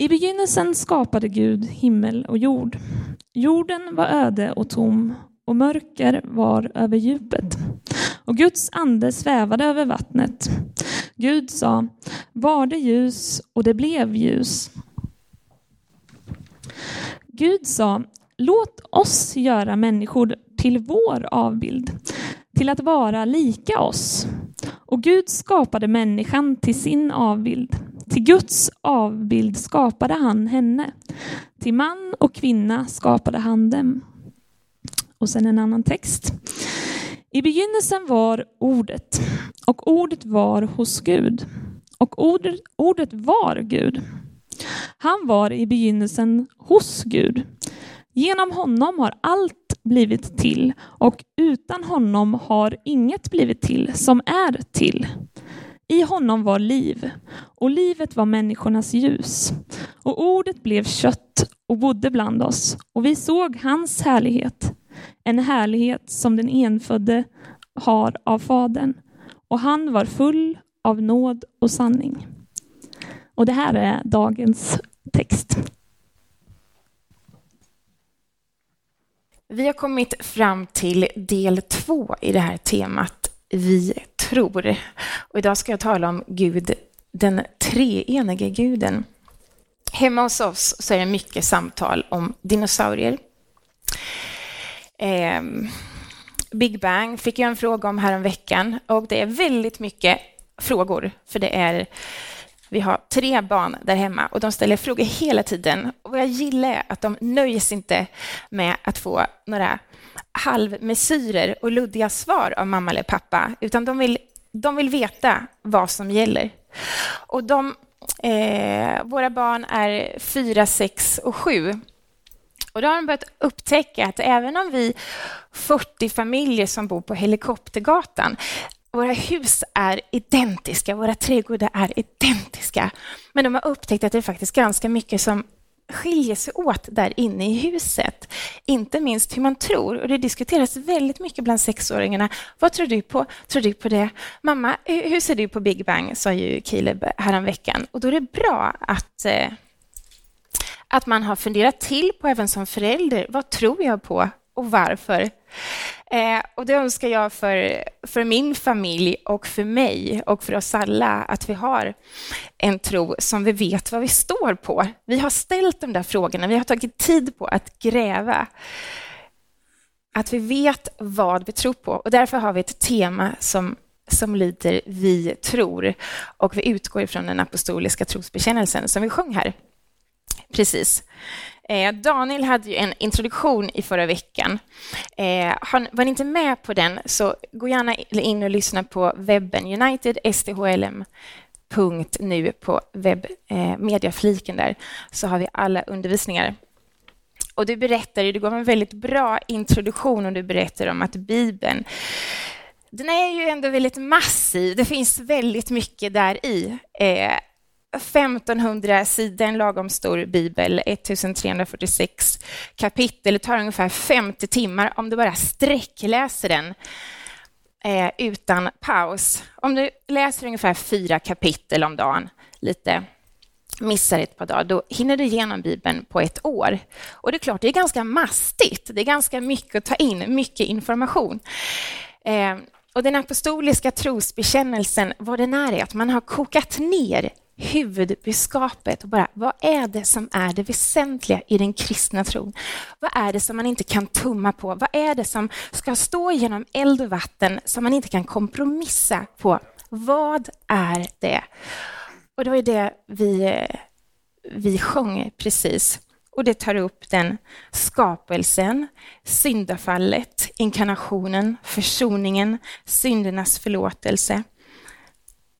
I begynnelsen skapade Gud himmel och jord. Jorden var öde och tom och mörker var över djupet. Och Guds ande svävade över vattnet. Gud sa, var det ljus och det blev ljus. Gud sa, låt oss göra människor till vår avbild, till att vara lika oss. Och Gud skapade människan till sin avbild. Till Guds avbild skapade han henne. Till man och kvinna skapade han dem. Och sen en annan text. I begynnelsen var ordet och ordet var hos Gud och ordet, ordet var Gud. Han var i begynnelsen hos Gud. Genom honom har allt blivit till och utan honom har inget blivit till som är till. I honom var liv och livet var människornas ljus. Och ordet blev kött och bodde bland oss och vi såg hans härlighet. En härlighet som den enfödde har av Fadern och han var full av nåd och sanning. Och det här är dagens text. Vi har kommit fram till del två i det här temat Vi tror. Och idag ska jag tala om Gud, den treenige guden. Hemma hos oss så är det mycket samtal om dinosaurier. Eh, Big Bang fick jag en fråga om häromveckan och det är väldigt mycket frågor, för det är vi har tre barn där hemma och de ställer frågor hela tiden. Och vad jag gillar är att de nöjer sig inte med att få några halvmesyrer och luddiga svar av mamma eller pappa, utan de vill, de vill veta vad som gäller. Och de, eh, våra barn är fyra, sex och sju. Och då har de börjat upptäcka att även om vi 40 familjer som bor på Helikoptergatan våra hus är identiska, våra trädgårdar är identiska. Men de har upptäckt att det är faktiskt ganska mycket som skiljer sig åt där inne i huset. Inte minst hur man tror. Och det diskuteras väldigt mycket bland sexåringarna. Vad tror du på? Tror du på det? Mamma, hur ser du på Big Bang? sa ju Caleb häromveckan. Och då är det bra att, eh, att man har funderat till på, även som förälder, vad tror jag på och varför? Eh, och det önskar jag för, för min familj och för mig och för oss alla, att vi har en tro som vi vet vad vi står på. Vi har ställt de där frågorna, vi har tagit tid på att gräva. Att vi vet vad vi tror på och därför har vi ett tema som som lyder Vi tror och vi utgår ifrån den apostoliska trosbekännelsen som vi sjöng här precis. Eh, Daniel hade ju en introduktion i förra veckan. Eh, var ni inte med på den så gå gärna in och lyssna på webben unitedsthlm.nu på webbmediafliken eh, där så har vi alla undervisningar. Och du berättar, du gav en väldigt bra introduktion och du berättar om att Bibeln den är ju ändå väldigt massiv. Det finns väldigt mycket där i. Eh, 1500 sidor, en lagom stor bibel, 1346 kapitel. Det tar ungefär 50 timmar om du bara sträckläser den eh, utan paus. Om du läser ungefär fyra kapitel om dagen, lite missar ett par dagar, då hinner du igenom Bibeln på ett år. Och det är klart, det är ganska mastigt. Det är ganska mycket att ta in, mycket information. Eh, och den apostoliska trosbekännelsen, vad den är, är att man har kokat ner huvudbudskapet och bara vad är det som är det väsentliga i den kristna tron? Vad är det som man inte kan tumma på? Vad är det som ska stå genom eld och vatten som man inte kan kompromissa på? Vad är det? Och det var det vi, vi sjöng precis. Och det tar upp den skapelsen, syndafallet, inkarnationen, försoningen, syndernas förlåtelse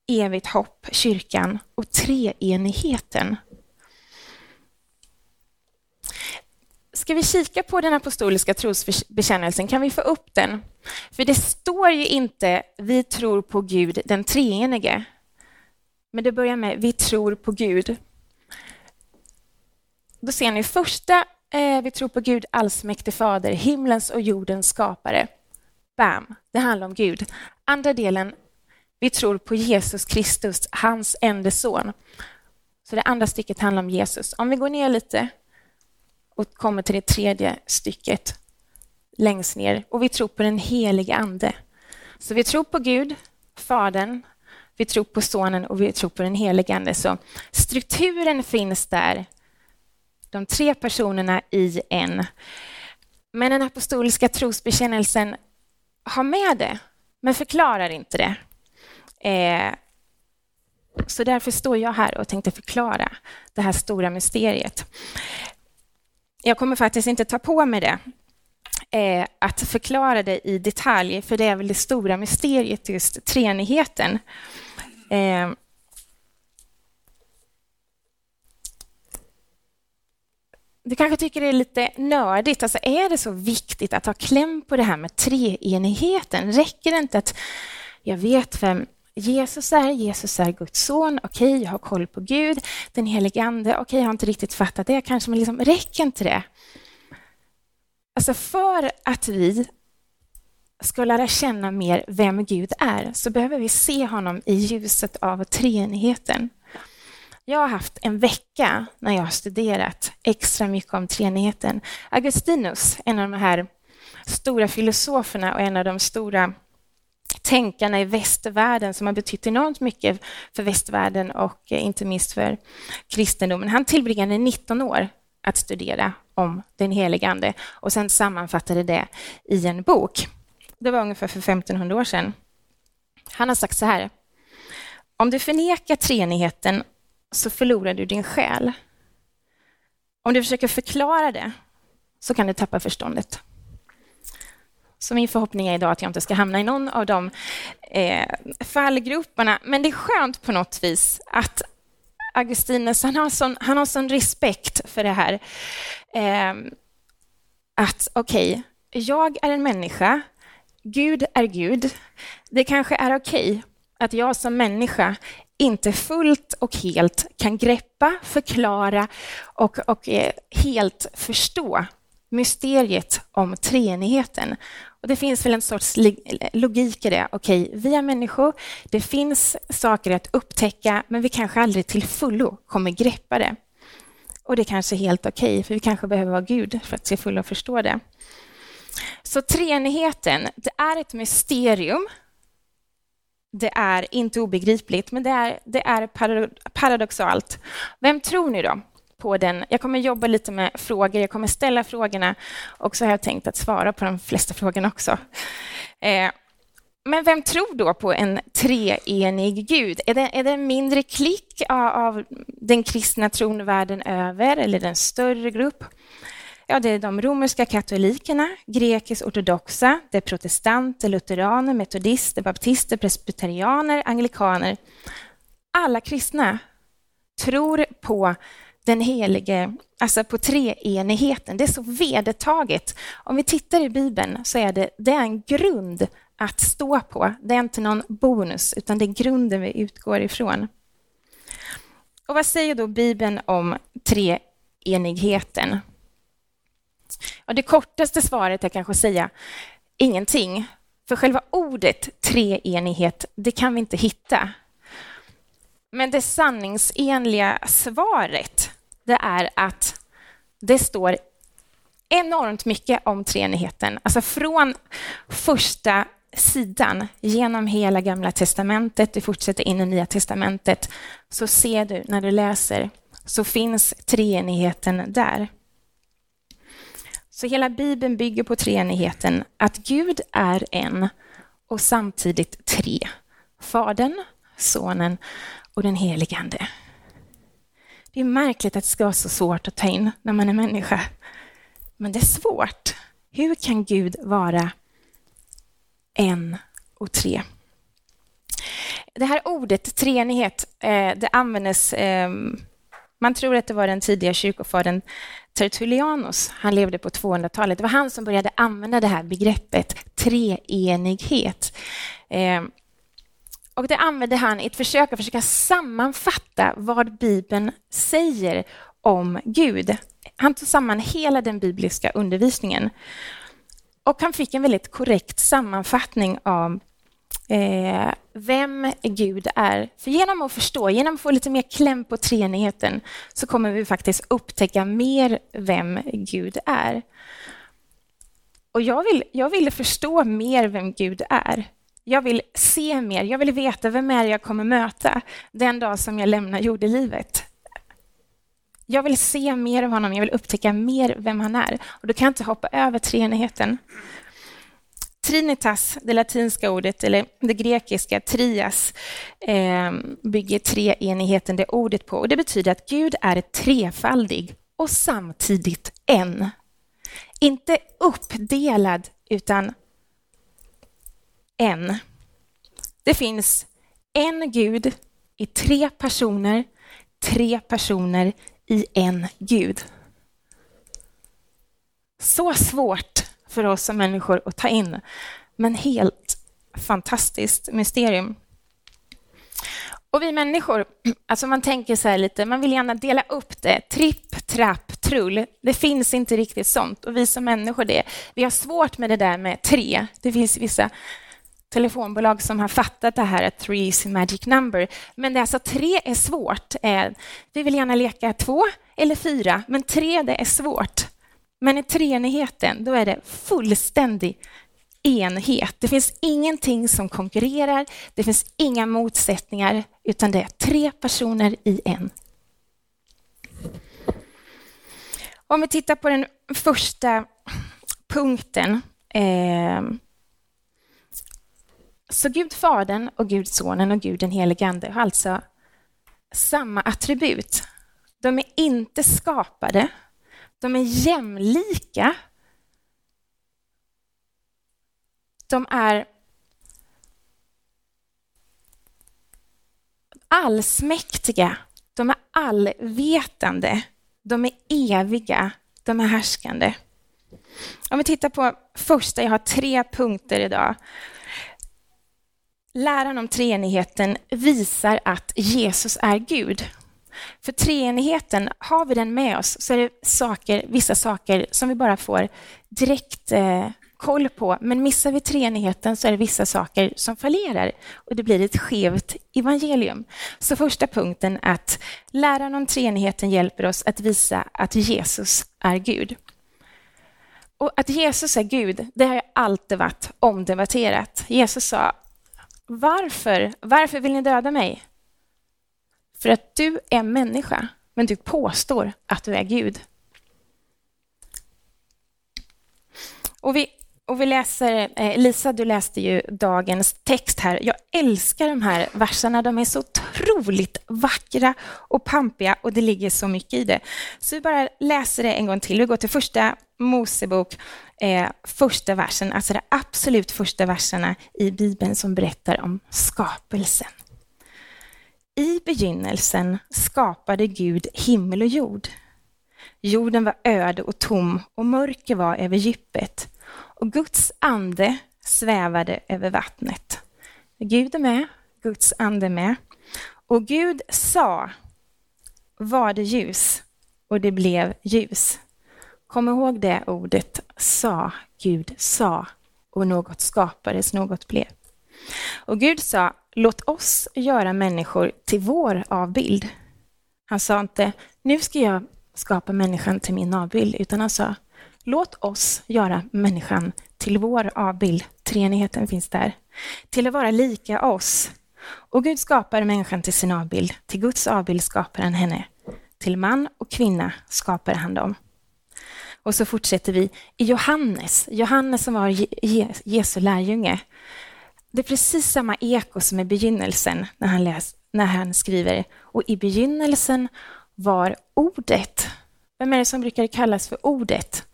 evigt hopp, kyrkan och treenigheten. Ska vi kika på den apostoliska trosbekännelsen? Kan vi få upp den? För det står ju inte vi tror på Gud den treenige. Men det börjar med vi tror på Gud. Då ser ni första, eh, vi tror på Gud allsmäktig fader, himlens och jordens skapare. Bam, det handlar om Gud. Andra delen, vi tror på Jesus Kristus, hans enda son, Så det andra stycket handlar om Jesus. Om vi går ner lite och kommer till det tredje stycket längst ner. Och vi tror på den helige Ande. Så vi tror på Gud, Fadern, vi tror på Sonen och vi tror på den helige Ande. Så strukturen finns där. De tre personerna i en. Men den apostoliska trosbekännelsen har med det, men förklarar inte det. Eh, så därför står jag här och tänkte förklara det här stora mysteriet. Jag kommer faktiskt inte ta på mig det, eh, att förklara det i detalj, för det är väl det stora mysteriet, just treenigheten. Eh, du kanske tycker det är lite nördigt. Alltså är det så viktigt att ha kläm på det här med treenigheten? Räcker det inte att jag vet vem Jesus är, Jesus är Guds son, okej, okay, jag har koll på Gud, den helige Ande, okej, okay, jag har inte riktigt fattat det, kanske, men liksom, räcker inte det? Alltså för att vi ska lära känna mer vem Gud är, så behöver vi se honom i ljuset av treenigheten. Jag har haft en vecka när jag har studerat extra mycket om treenigheten. Augustinus, en av de här stora filosoferna och en av de stora tänkarna i västvärlden som har betytt enormt mycket för västvärlden och eh, inte minst för kristendomen. Han tillbringade 19 år att studera om den helige Ande och sen sammanfattade det i en bok. Det var ungefär för 1500 år sedan. Han har sagt så här. Om du förnekar treenigheten så förlorar du din själ. Om du försöker förklara det så kan du tappa förståndet. Så min förhoppning är idag att jag inte ska hamna i någon av de eh, fallgroparna. Men det är skönt på något vis att Augustinus, han har sån, han har sån respekt för det här. Eh, att okej, okay, jag är en människa, Gud är Gud. Det kanske är okej okay att jag som människa inte fullt och helt kan greppa, förklara och, och eh, helt förstå mysteriet om treenigheten. Och det finns väl en sorts logik i det. Okej, vi är människor, det finns saker att upptäcka, men vi kanske aldrig till fullo kommer greppa det. Och det är kanske är helt okej, för vi kanske behöver vara Gud för att till fullo förstå det. Så treenigheten, det är ett mysterium. Det är inte obegripligt, men det är, det är paradoxalt. Vem tror ni då? På den. Jag kommer jobba lite med frågor, jag kommer ställa frågorna och så har jag tänkt att svara på de flesta frågorna också. Eh, men vem tror då på en treenig Gud? Är det, är det en mindre klick av, av den kristna tron världen över eller en större grupp? Ja, det är de romerska katolikerna, grekisk-ortodoxa, det är protestanter, lutheraner, metodister, baptister, presbyterianer, anglikaner. Alla kristna tror på den helige, alltså på treenigheten. Det är så vedertaget. Om vi tittar i Bibeln så är det, det är en grund att stå på. Det är inte någon bonus, utan det är grunden vi utgår ifrån. Och vad säger då Bibeln om treenigheten? Och det kortaste svaret är kanske att säga ingenting. För själva ordet treenighet, det kan vi inte hitta. Men det sanningsenliga svaret, det är att det står enormt mycket om treenigheten. Alltså från första sidan genom hela Gamla testamentet, du fortsätter in i Nya testamentet, så ser du när du läser, så finns treenigheten där. Så hela Bibeln bygger på treenigheten, att Gud är en och samtidigt tre. Fadern, Sonen och den helige Ande. Det är märkligt att det ska vara så svårt att ta in när man är människa. Men det är svårt. Hur kan Gud vara en och tre? Det här ordet treenighet, eh, det användes ehm, man tror att det var den tidiga kyrkofadern Tertullianus, han levde på 200-talet. Det var han som började använda det här begreppet treenighet. Ehm, och det använde han i ett försök att försöka sammanfatta vad Bibeln säger om Gud. Han tog samman hela den bibliska undervisningen. Och han fick en väldigt korrekt sammanfattning av eh, vem Gud är. För genom att förstå, genom att få lite mer kläm på treenigheten så kommer vi faktiskt upptäcka mer vem Gud är. Och jag vill, jag vill förstå mer vem Gud är. Jag vill se mer, jag vill veta vem är jag kommer möta den dag som jag lämnar jordelivet. Jag vill se mer av honom, jag vill upptäcka mer vem han är. Och då kan jag inte hoppa över treenigheten. Trinitas, det latinska ordet, eller det grekiska trias, eh, bygger treenigheten det ordet på. Och det betyder att Gud är trefaldig och samtidigt en. Inte uppdelad, utan en. Det finns en Gud i tre personer, tre personer i en Gud. Så svårt för oss som människor att ta in, men helt fantastiskt mysterium. Och vi människor, alltså man tänker så här lite, man vill gärna dela upp det. Tripp, trapp, trull. Det finns inte riktigt sånt. Och vi som människor, det, vi har svårt med det där med tre. Det finns vissa telefonbolag som har fattat det här att three is a magic number. Men det är alltså tre är svårt. Eh, vi vill gärna leka två eller fyra, men tre det är svårt. Men i treenigheten, då är det fullständig enhet. Det finns ingenting som konkurrerar, det finns inga motsättningar, utan det är tre personer i en. Om vi tittar på den första punkten. Eh, så Gud Fadern och Gud Sonen och Gud den helige Ande har alltså samma attribut. De är inte skapade, de är jämlika. De är allsmäktiga, de är allvetande, de är eviga, de är härskande. Om vi tittar på första, jag har tre punkter idag. Läran om treenigheten visar att Jesus är Gud. För treenigheten, har vi den med oss så är det saker, vissa saker som vi bara får direkt eh, koll på. Men missar vi treenigheten så är det vissa saker som fallerar och det blir ett skevt evangelium. Så första punkten att läran om treenigheten hjälper oss att visa att Jesus är Gud. Och att Jesus är Gud, det har alltid varit omdebatterat. Jesus sa, varför, varför vill ni döda mig? För att du är människa, men du påstår att du är Gud. Och vi, och vi läser, eh, Lisa, du läste ju dagens text här. Jag älskar de här verserna. De är så otroligt vackra och pampiga och det ligger så mycket i det. Så vi bara läser det en gång till. Vi går till första Mosebok, eh, första versen, alltså de absolut första verserna i Bibeln som berättar om skapelsen. I begynnelsen skapade Gud himmel och jord. Jorden var öde och tom och mörker var över djupet och Guds ande svävade över vattnet. Gud är med, Guds ande är med. Och Gud sa, var det ljus och det blev ljus. Kom ihåg det ordet, sa, Gud sa och något skapades, något blev. Och Gud sa, låt oss göra människor till vår avbild. Han sa inte, nu ska jag skapa människan till min avbild, utan han sa, låt oss göra människan till vår avbild. Treenigheten finns där. Till att vara lika oss. Och Gud skapar människan till sin avbild. Till Guds avbild skapar han henne. Till man och kvinna skapar han dem. Och så fortsätter vi i Johannes, Johannes som var Jesu lärjunge. Det är precis samma eko som i begynnelsen när han, läs, när han skriver och i begynnelsen var ordet. Vem är det som brukar kallas för ordet?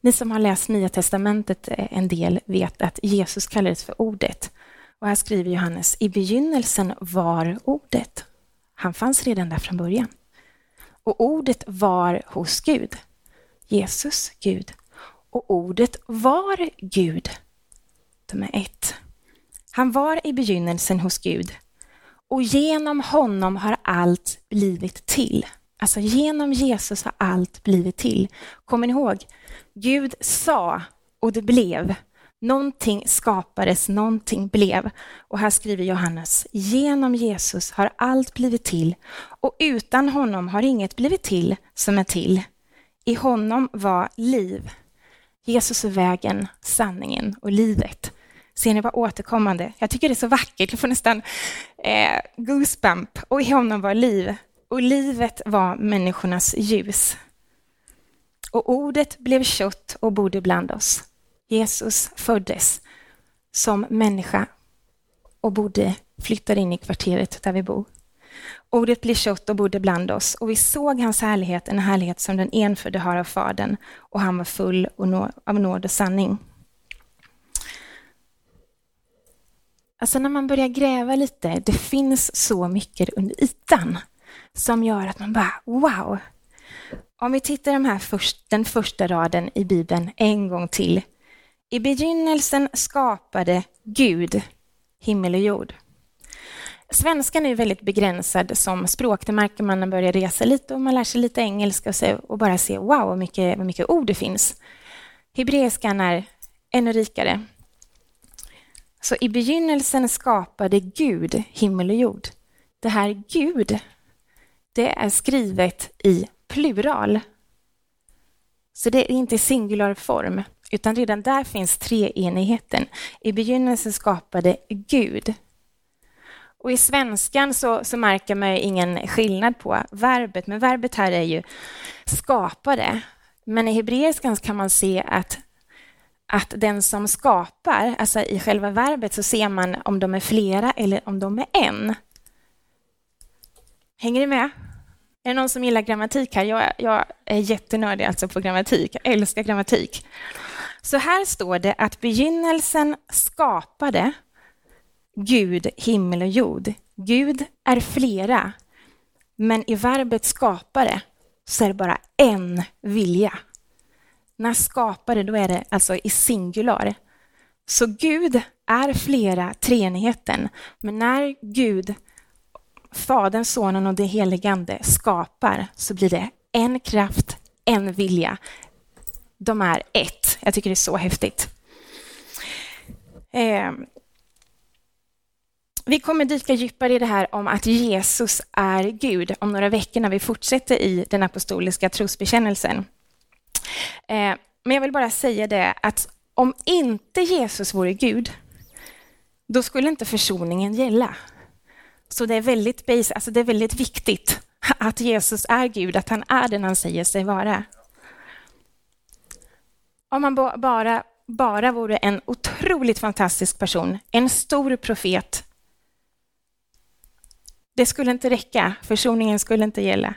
Ni som har läst Nya Testamentet eh, en del vet att Jesus kallades för ordet. Och här skriver Johannes, i begynnelsen var ordet. Han fanns redan där från början. Och ordet var hos Gud. Jesus, Gud. Och ordet var Gud. De är ett. Han var i begynnelsen hos Gud och genom honom har allt blivit till. Alltså genom Jesus har allt blivit till. Kommer ni ihåg? Gud sa och det blev. Någonting skapades, någonting blev. Och här skriver Johannes, genom Jesus har allt blivit till och utan honom har inget blivit till som är till. I honom var liv. Jesus är vägen, sanningen och livet. Ser ni vad återkommande? Jag tycker det är så vackert, jag får nästan eh, goosebump. Och i honom var liv, och livet var människornas ljus. Och ordet blev kött och bodde bland oss. Jesus föddes som människa och bodde, flyttade in i kvarteret där vi bor. Ordet blev kött och bodde bland oss och vi såg hans härlighet, en härlighet som den enfödde har av Fadern och han var full av nåd och sanning. Alltså när man börjar gräva lite, det finns så mycket under ytan som gör att man bara wow. Om vi tittar de här först, den första raden i Bibeln en gång till. I begynnelsen skapade Gud himmel och jord. Svenskan är väldigt begränsad som språk. Det märker man när man börjar resa lite och man lär sig lite engelska och, se, och bara ser wow, vad mycket, vad mycket ord det finns. Hebreiskan är ännu rikare. Så i begynnelsen skapade Gud himmel och jord. Det här Gud, det är skrivet i plural. Så det är inte singular form, utan redan där finns treenigheten. I begynnelsen skapade Gud. Och i svenskan så, så märker man ingen skillnad på verbet, men verbet här är ju skapade. Men i hebreiskan kan man se att att den som skapar, alltså i själva verbet så ser man om de är flera eller om de är en. Hänger ni med? Är det någon som gillar grammatik här? Jag, jag är jättenördig alltså på grammatik. Jag älskar grammatik. Så här står det att begynnelsen skapade Gud himmel och jord. Gud är flera, men i verbet skapare så är det bara en vilja. När skapare, då är det alltså i singular. Så Gud är flera, treenigheten. Men när Gud, Fadern, Sonen och det heligande skapar så blir det en kraft, en vilja. De är ett. Jag tycker det är så häftigt. Eh, vi kommer dyka djupare i det här om att Jesus är Gud om några veckor när vi fortsätter i den apostoliska trosbekännelsen. Eh, men jag vill bara säga det att om inte Jesus vore Gud, då skulle inte försoningen gälla. Så det är väldigt, basic, alltså det är väldigt viktigt att Jesus är Gud, att han är den han säger sig vara. Om han bara, bara vore en otroligt fantastisk person, en stor profet, det skulle inte räcka, försoningen skulle inte gälla.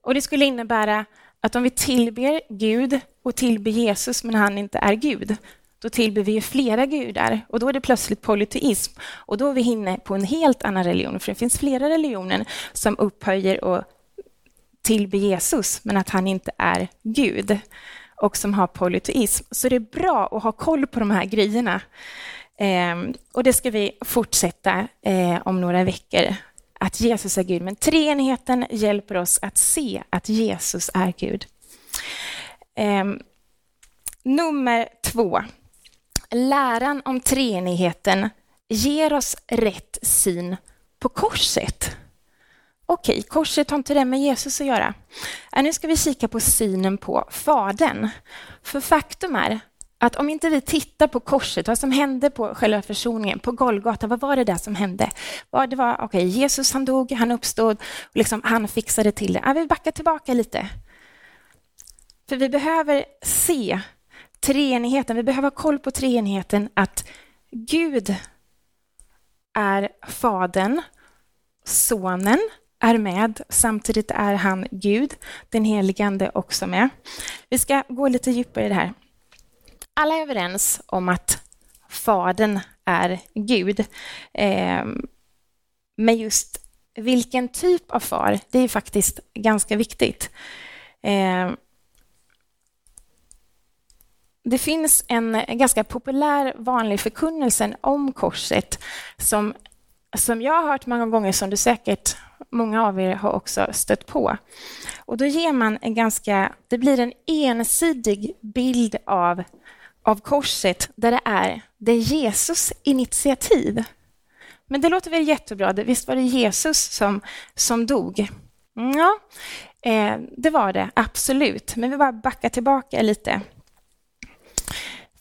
Och det skulle innebära att om vi tillber Gud och tillber Jesus men han inte är Gud, då tillber vi ju flera gudar och då är det plötsligt polyteism. Och då är vi inne på en helt annan religion, för det finns flera religioner som upphöjer och tillber Jesus, men att han inte är Gud och som har polyteism. Så det är bra att ha koll på de här grejerna. Eh, och det ska vi fortsätta eh, om några veckor att Jesus är Gud, men treenigheten hjälper oss att se att Jesus är Gud. Eh, nummer två. Läran om treenigheten ger oss rätt syn på korset. Okej, korset har inte det med Jesus att göra. Äh, nu ska vi kika på synen på Fadern. För faktum är att om inte vi tittar på korset, vad som hände på själva försoningen, på Golgata, vad var det där som hände? Det var, okej, okay, Jesus han dog, han uppstod, och liksom, han fixade till det. Ja, vi backar tillbaka lite. För vi behöver se treenigheten, vi behöver ha koll på treenigheten, att Gud är Fadern, Sonen är med, samtidigt är han Gud, den heligande också med. Vi ska gå lite djupare i det här alla är överens om att Fadern är Gud. Eh, men just vilken typ av far, det är faktiskt ganska viktigt. Eh, det finns en ganska populär vanlig förkunnelse om korset som, som jag har hört många gånger, som du säkert många av er har också stött på. Och då ger man en ganska, det blir en ensidig bild av av korset där det är, det är Jesus initiativ. Men det låter väl jättebra, visst var det Jesus som, som dog? Mm, ja, eh, det var det absolut, men vi bara backar tillbaka lite.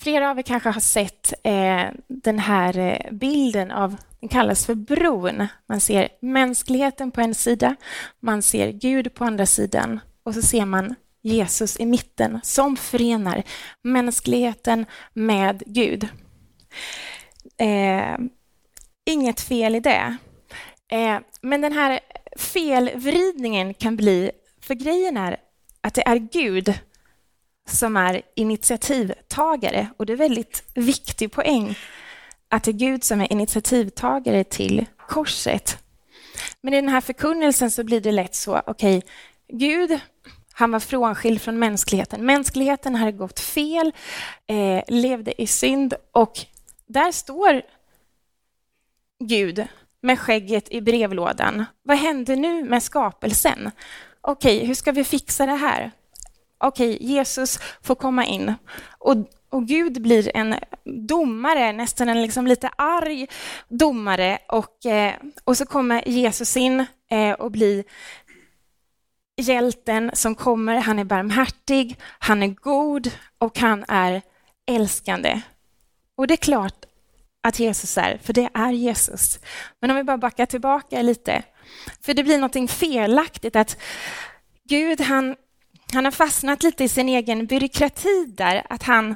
Flera av er kanske har sett eh, den här eh, bilden av, den kallas för bron. Man ser mänskligheten på en sida, man ser Gud på andra sidan och så ser man Jesus i mitten som förenar mänskligheten med Gud. Eh, inget fel i det. Eh, men den här felvridningen kan bli, för grejen är att det är Gud som är initiativtagare och det är väldigt viktig poäng att det är Gud som är initiativtagare till korset. Men i den här förkunnelsen så blir det lätt så, okej, okay, Gud, han var frånskild från mänskligheten. Mänskligheten hade gått fel, eh, levde i synd och där står Gud med skägget i brevlådan. Vad händer nu med skapelsen? Okej, okay, hur ska vi fixa det här? Okej, okay, Jesus får komma in. Och, och Gud blir en domare, nästan en liksom lite arg domare. Och, eh, och så kommer Jesus in eh, och blir hjälten som kommer. Han är barmhärtig, han är god och han är älskande. Och det är klart att Jesus är, för det är Jesus. Men om vi bara backar tillbaka lite, för det blir någonting felaktigt att Gud, han, han har fastnat lite i sin egen byråkrati där, att han,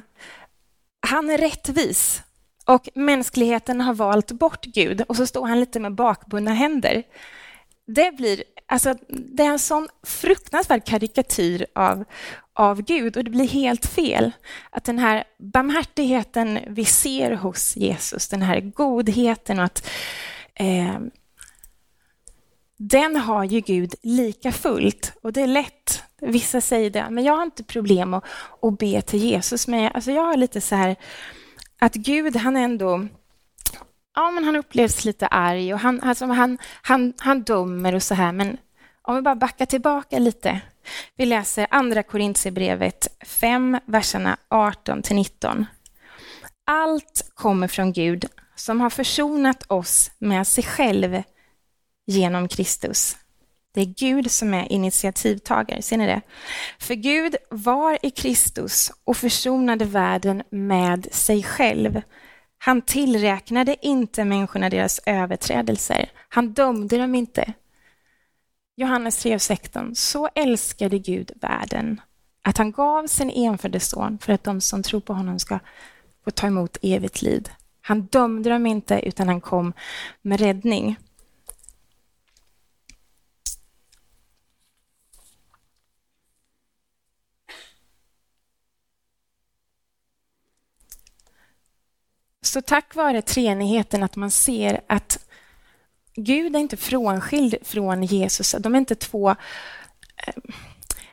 han är rättvis och mänskligheten har valt bort Gud och så står han lite med bakbundna händer. Det blir Alltså, det är en sån fruktansvärd karikatyr av, av Gud och det blir helt fel. Att den här barmhärtigheten vi ser hos Jesus, den här godheten och att eh, den har ju Gud lika fullt och det är lätt. Vissa säger det, men jag har inte problem att, att be till Jesus. Men alltså jag har lite så här att Gud, han ändå ja, men han upplevs lite arg och han, alltså han, han, han dömer och så här. Men om vi bara backar tillbaka lite. Vi läser Andra Korintierbrevet 5, verserna 18 till 19. Allt kommer från Gud som har försonat oss med sig själv genom Kristus. Det är Gud som är initiativtagare, ser ni det? För Gud var i Kristus och försonade världen med sig själv han tillräknade inte människorna deras överträdelser. Han dömde dem inte. Johannes 3.16. Så älskade Gud världen att han gav sin enfödde son för att de som tror på honom ska få ta emot evigt liv. Han dömde dem inte, utan han kom med räddning. Så tack vare treenigheten att man ser att Gud är inte frånskild från Jesus. De är inte två... Eh,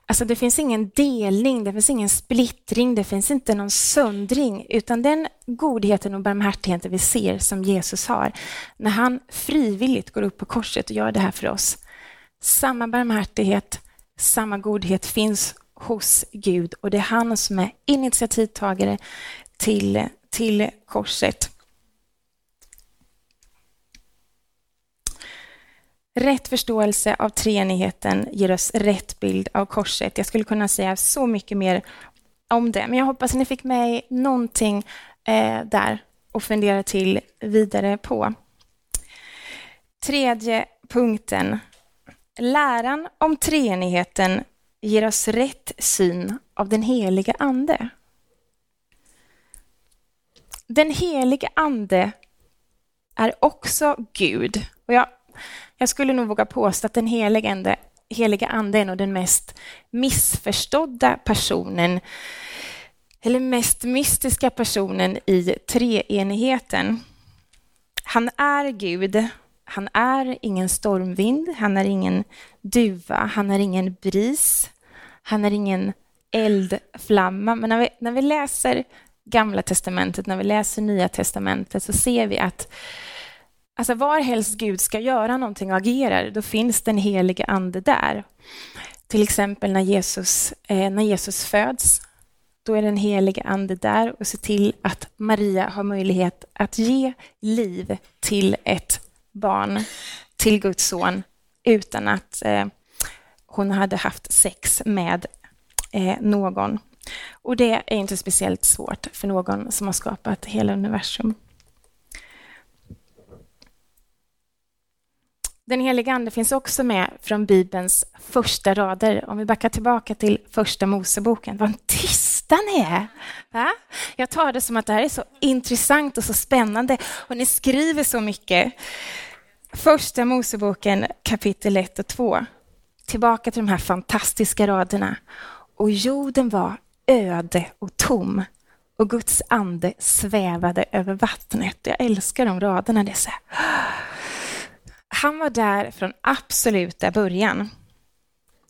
alltså det finns ingen delning, det finns ingen splittring, det finns inte någon söndring, utan den godheten och barmhärtigheten vi ser som Jesus har, när han frivilligt går upp på korset och gör det här för oss. Samma barmhärtighet, samma godhet finns hos Gud och det är han som är initiativtagare till till korset. Rätt förståelse av treenigheten ger oss rätt bild av korset. Jag skulle kunna säga så mycket mer om det, men jag hoppas att ni fick med någonting eh, där och fundera till vidare på. Tredje punkten. Läran om treenigheten ger oss rätt syn av den heliga Ande. Den helige Ande är också Gud. Och jag, jag skulle nog våga påstå att den helige Ande, helige Ande är nog den mest missförstådda personen eller mest mystiska personen i treenigheten. Han är Gud. Han är ingen stormvind, han är ingen duva, han är ingen bris, han är ingen eldflamma. Men när vi, när vi läser Gamla testamentet, när vi läser Nya testamentet, så ser vi att alltså varhelst Gud ska göra någonting och agerar, då finns den helige ande där. Till exempel när Jesus, eh, när Jesus föds, då är den helige Ande där och ser till att Maria har möjlighet att ge liv till ett barn, till Guds son, utan att eh, hon hade haft sex med eh, någon. Och det är inte speciellt svårt för någon som har skapat hela universum. Den heliga Ande finns också med från Bibelns första rader. Om vi backar tillbaka till första Moseboken. Vad tysta ni är! Va? Jag tar det som att det här är så intressant och så spännande och ni skriver så mycket. Första Moseboken kapitel 1 och 2. Tillbaka till de här fantastiska raderna. Och jorden var öde och tom och Guds ande svävade över vattnet. Jag älskar de raderna. Det är så här. Han var där från absoluta början.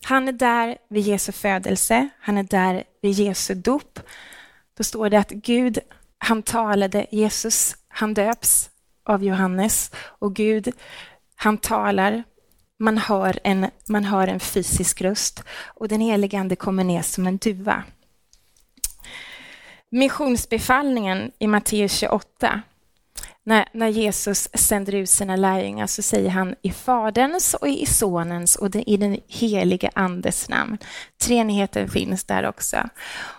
Han är där vid Jesu födelse, han är där vid Jesu dop. Då står det att Gud, han talade, Jesus, han döps av Johannes och Gud, han talar, man hör en, man hör en fysisk röst och den helige Ande kommer ner som en duva. Missionsbefallningen i Matteus 28 när, när Jesus sänder ut sina lärjungar så säger han i Faderns och i Sonens och i den helige Andes namn. Treenigheten finns där också.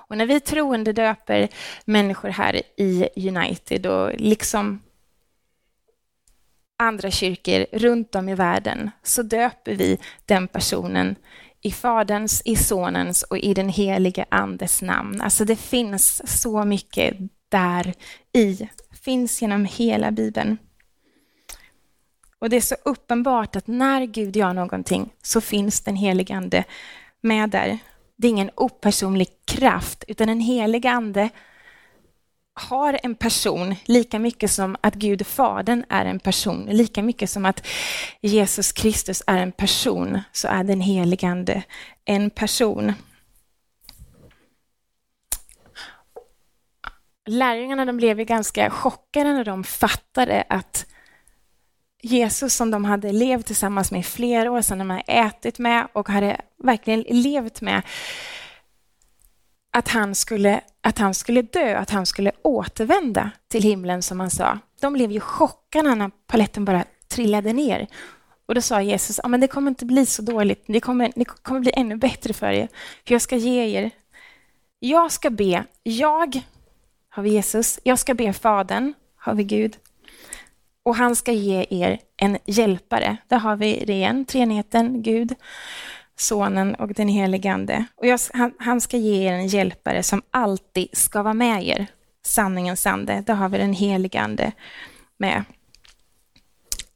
Och när vi troende döper människor här i United och liksom andra kyrkor runt om i världen så döper vi den personen i Faderns, i Sonens och i den helige Andes namn. Alltså det finns så mycket där i finns genom hela Bibeln. Och det är så uppenbart att när Gud gör någonting så finns den helige Ande med där. Det är ingen opersonlig kraft, utan den helige Ande har en person lika mycket som att Gud Fadern är en person, lika mycket som att Jesus Kristus är en person, så är den helige Ande en person. lärjungarna de blev ju ganska chockade när de fattade att Jesus som de hade levt tillsammans med i flera år, som de hade ätit med och hade verkligen levt med, att han skulle, att han skulle dö, att han skulle återvända till himlen som han sa. De blev ju chockade när paletten bara trillade ner. Och då sa Jesus, ah, men det kommer inte bli så dåligt, det kommer, det kommer bli ännu bättre för er, för jag ska ge er, jag ska be, jag har vi Jesus. Jag ska be Fadern, har vi Gud. Och han ska ge er en hjälpare. Där har vi det igen, treenigheten, Gud, Sonen och den helige Ande. Och jag, han, han, ska ge er en hjälpare som alltid ska vara med er. Sanningens ande, där har vi den helige Ande med.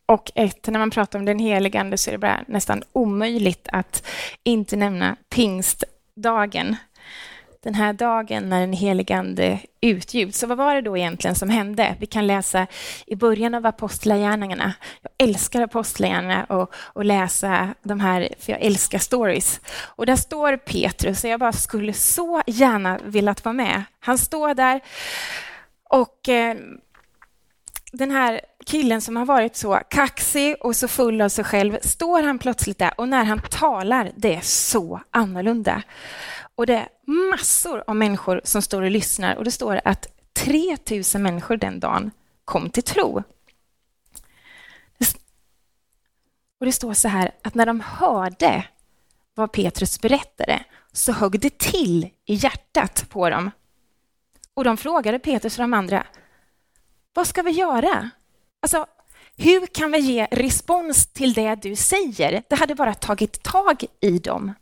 Och ett, när man pratar om den helige Ande så är det bara nästan omöjligt att inte nämna pingstdagen den här dagen när den helige Ande utgjuts. Så vad var det då egentligen som hände? Vi kan läsa i början av Apostlagärningarna. Jag älskar Apostlagärningarna och, och läsa de här, för jag älskar stories. Och där står Petrus, och jag bara skulle så gärna velat vara med. Han står där och eh, den här killen som har varit så kaxig och så full av sig själv, står han plötsligt där och när han talar, det är så annorlunda. Och det är massor av människor som står och lyssnar och det står att 3000 människor den dagen kom till tro. Och det står så här att när de hörde vad Petrus berättade så högg det till i hjärtat på dem. Och de frågade Petrus och de andra, vad ska vi göra? Alltså, hur kan vi ge respons till det du säger? Det hade bara tagit tag i dem.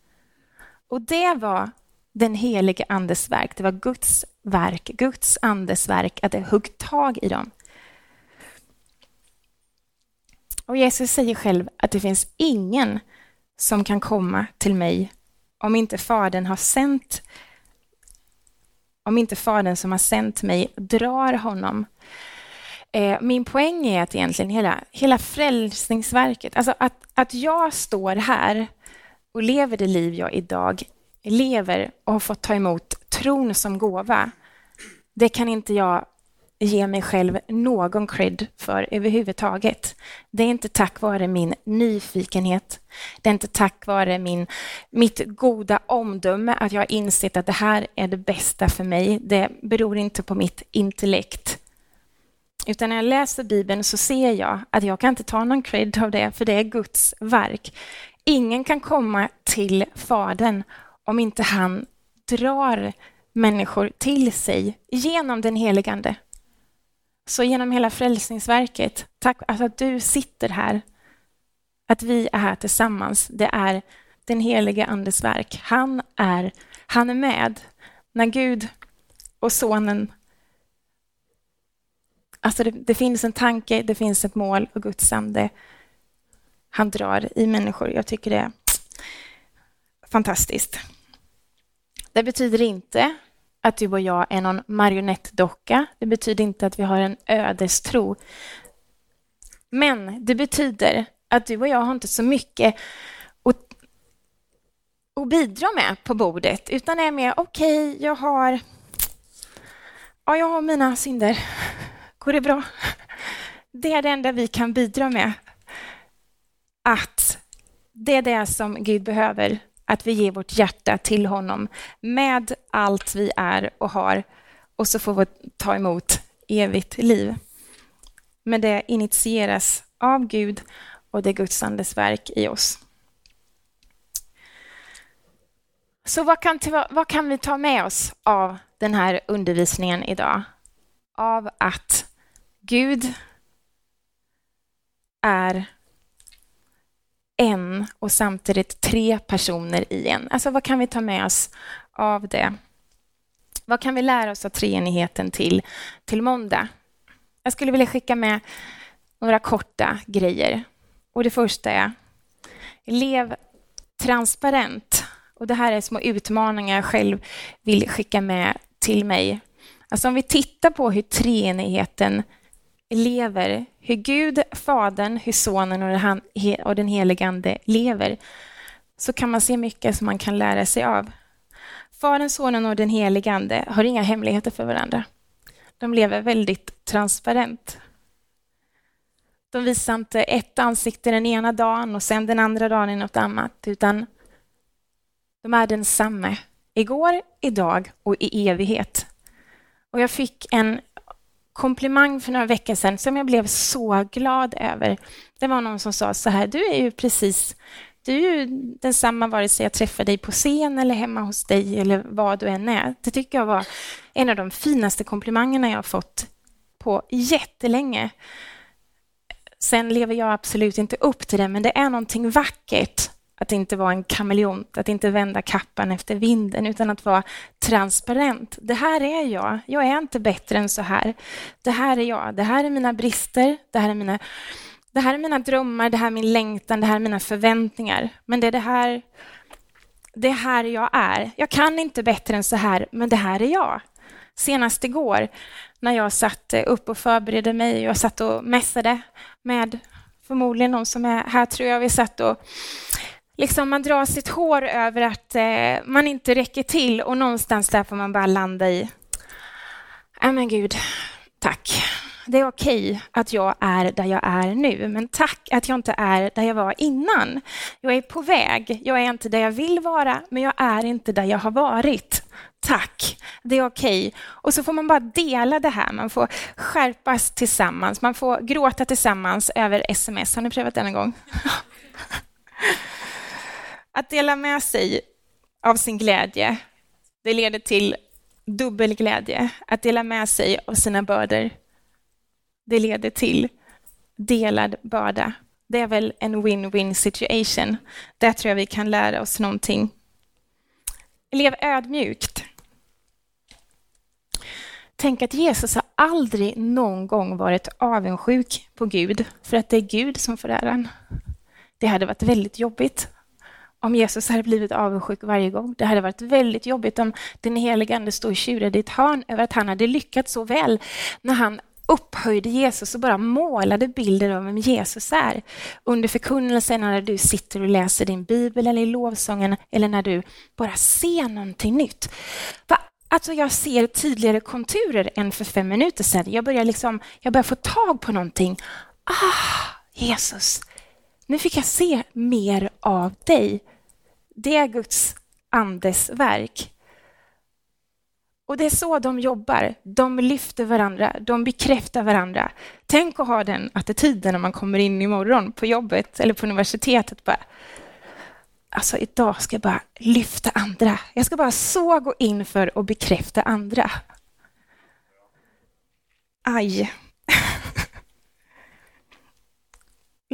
Och det var den helige Andes verk. Det var Guds verk, Guds andes verk, att det högg tag i dem. Och Jesus säger själv att det finns ingen som kan komma till mig om inte Fadern har sänt om inte Fadern som har sänt mig drar honom. Eh, min poäng är att egentligen hela, hela frälsningsverket, alltså att, att jag står här och lever det liv jag idag lever och har fått ta emot tron som gåva, det kan inte jag ge mig själv någon cred för överhuvudtaget. Det är inte tack vare min nyfikenhet. Det är inte tack vare min, mitt goda omdöme att jag har insett att det här är det bästa för mig. Det beror inte på mitt intellekt. Utan när jag läser Bibeln så ser jag att jag kan inte ta någon cred av det, för det är Guds verk. Ingen kan komma till Fadern om inte han drar människor till sig genom den heligande. Så genom hela frälsningsverket, tack alltså att du sitter här, att vi är här tillsammans, det är den helige Andes verk. Han är, han är med när Gud och Sonen Alltså det, det, finns en tanke, det finns ett mål och Guds ande, han drar i människor. Jag tycker det är fantastiskt. Det betyder inte att du och jag är någon marionettdocka. Det betyder inte att vi har en ödestro. Men det betyder att du och jag har inte så mycket att, att bidra med på bordet, utan är mer okej, okay, jag har Ja, jag har mina synder. Går det bra? Det är det enda vi kan bidra med. Att det är det som Gud behöver att vi ger vårt hjärta till honom med allt vi är och har och så får vi ta emot evigt liv. Men det initieras av Gud och det är Guds andes verk i oss. Så vad kan, vad kan vi ta med oss av den här undervisningen idag? Av att Gud är en och samtidigt tre personer i en. Alltså vad kan vi ta med oss av det? Vad kan vi lära oss av treenigheten till, till måndag? Jag skulle vilja skicka med några korta grejer. Och Det första är lev transparent. Och Det här är små utmaningar jag själv vill skicka med till mig. Alltså om vi tittar på hur treenigheten lever, hur Gud, Fadern, hur Sonen och den helige Ande lever, så kan man se mycket som man kan lära sig av. Fadern, Sonen och den helige Ande har inga hemligheter för varandra. De lever väldigt transparent. De visar inte ett ansikte den ena dagen och sen den andra dagen i något annat, utan de är densamme igår, idag och i evighet. Och jag fick en komplimang för några veckor sedan som jag blev så glad över. Det var någon som sa så här, du är ju precis du är ju densamma vare sig jag träffar dig på scen eller hemma hos dig eller vad du än är. Det tycker jag var en av de finaste komplimangerna jag har fått på jättelänge. Sen lever jag absolut inte upp till det, men det är någonting vackert att inte vara en kameleont, att inte vända kappan efter vinden, utan att vara transparent. Det här är jag. Jag är inte bättre än så här. Det här är jag. Det här är mina brister. Det här är mina, det här är mina drömmar. Det här är min längtan. Det här är mina förväntningar. Men det är det här, det är här jag är. Jag kan inte bättre än så här, men det här är jag. Senast igår när jag satt upp och förberedde mig, jag satt och mässade med förmodligen någon som är här, tror jag. Vi satt och liksom man drar sitt hår över att eh, man inte räcker till och någonstans där får man bara landa i, ja men gud, tack. Det är okej att jag är där jag är nu, men tack att jag inte är där jag var innan. Jag är på väg. Jag är inte där jag vill vara, men jag är inte där jag har varit. Tack, det är okej. Och så får man bara dela det här. Man får skärpas tillsammans. Man får gråta tillsammans över sms. Har ni prövat det en gång? Att dela med sig av sin glädje, det leder till dubbel glädje. Att dela med sig av sina bördor, det leder till delad börda. Det är väl en win-win situation. Där tror jag vi kan lära oss någonting. Lev ödmjukt. Tänk att Jesus har aldrig någon gång varit avundsjuk på Gud för att det är Gud som får äran. Det hade varit väldigt jobbigt om Jesus hade blivit avundsjuk varje gång. Det hade varit väldigt jobbigt om den helige Ande stod och tjurade i ett hörn över att han hade lyckats så väl när han upphöjde Jesus och bara målade bilder av vem Jesus är. Under förkunnelsen, när du sitter och läser din bibel eller i lovsången eller när du bara ser någonting nytt. Vad Alltså jag ser tydligare konturer än för fem minuter sedan. Jag börjar, liksom, jag börjar få tag på någonting. Ah, Jesus, nu fick jag se mer av dig. Det är Guds andes verk. Och det är så de jobbar. De lyfter varandra, de bekräftar varandra. Tänk att ha den attityden när man kommer in imorgon på jobbet eller på universitetet. Bara, alltså idag ska jag bara lyfta andra. Jag ska bara så gå in för att bekräfta andra. Aj.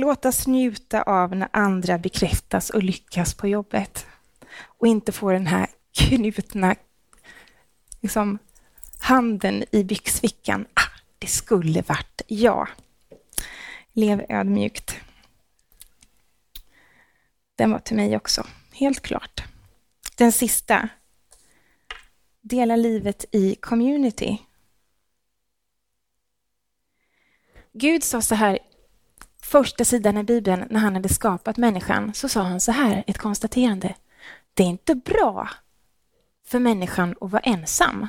Låt oss njuta av när andra bekräftas och lyckas på jobbet och inte få den här knutna liksom, handen i byxfickan. Ah, det skulle varit jag. Lev ödmjukt. Den var till mig också, helt klart. Den sista. Dela livet i community. Gud sa så här, första sidan i Bibeln, när han hade skapat människan, så sa han så här, ett konstaterande. Det är inte bra för människan att vara ensam.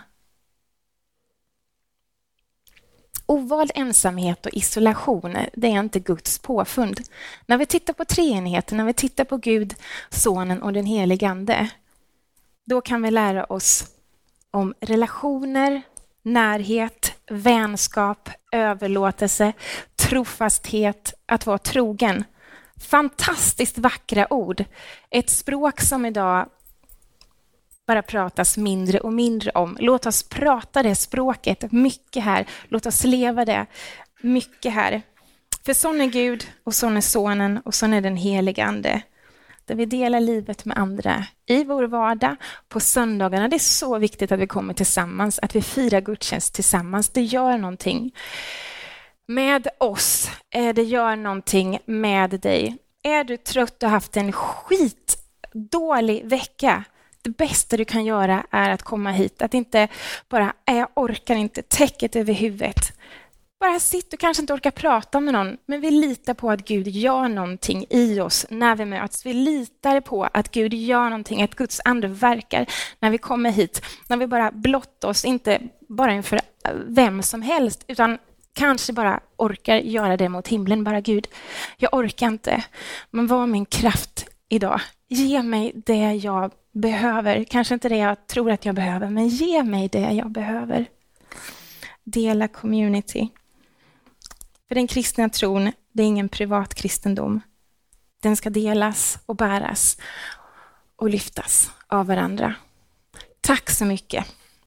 Ovald ensamhet och isolation, det är inte Guds påfund. När vi tittar på treenigheten, när vi tittar på Gud, Sonen och den helige Ande, då kan vi lära oss om relationer, närhet, vänskap, överlåtelse, trofasthet, att vara trogen. Fantastiskt vackra ord. Ett språk som idag bara pratas mindre och mindre om. Låt oss prata det språket mycket här. Låt oss leva det mycket här. För sån är Gud och sån är Sonen och sån är den helige Ande. Där vi delar livet med andra i vår vardag, på söndagarna. Det är så viktigt att vi kommer tillsammans, att vi firar gudstjänst tillsammans. Det gör någonting med oss. Eh, det gör någonting med dig. Är du trött och haft en skitdålig vecka? det bästa du kan göra är att komma hit. Att inte bara, äh, jag orkar inte, täcket över huvudet. Bara sitt, du kanske inte orkar prata med någon, men vi litar på att Gud gör någonting i oss när vi möts. Vi litar på att Gud gör någonting, att Guds ande verkar när vi kommer hit. När vi bara blottar oss, inte bara inför vem som helst, utan kanske bara orkar göra det mot himlen. Bara Gud, jag orkar inte, men var min kraft idag. Ge mig det jag behöver. Kanske inte det jag tror att jag behöver, men ge mig det jag behöver. Dela community. För den kristna tron, det är ingen privat kristendom. Den ska delas och bäras och lyftas av varandra. Tack så mycket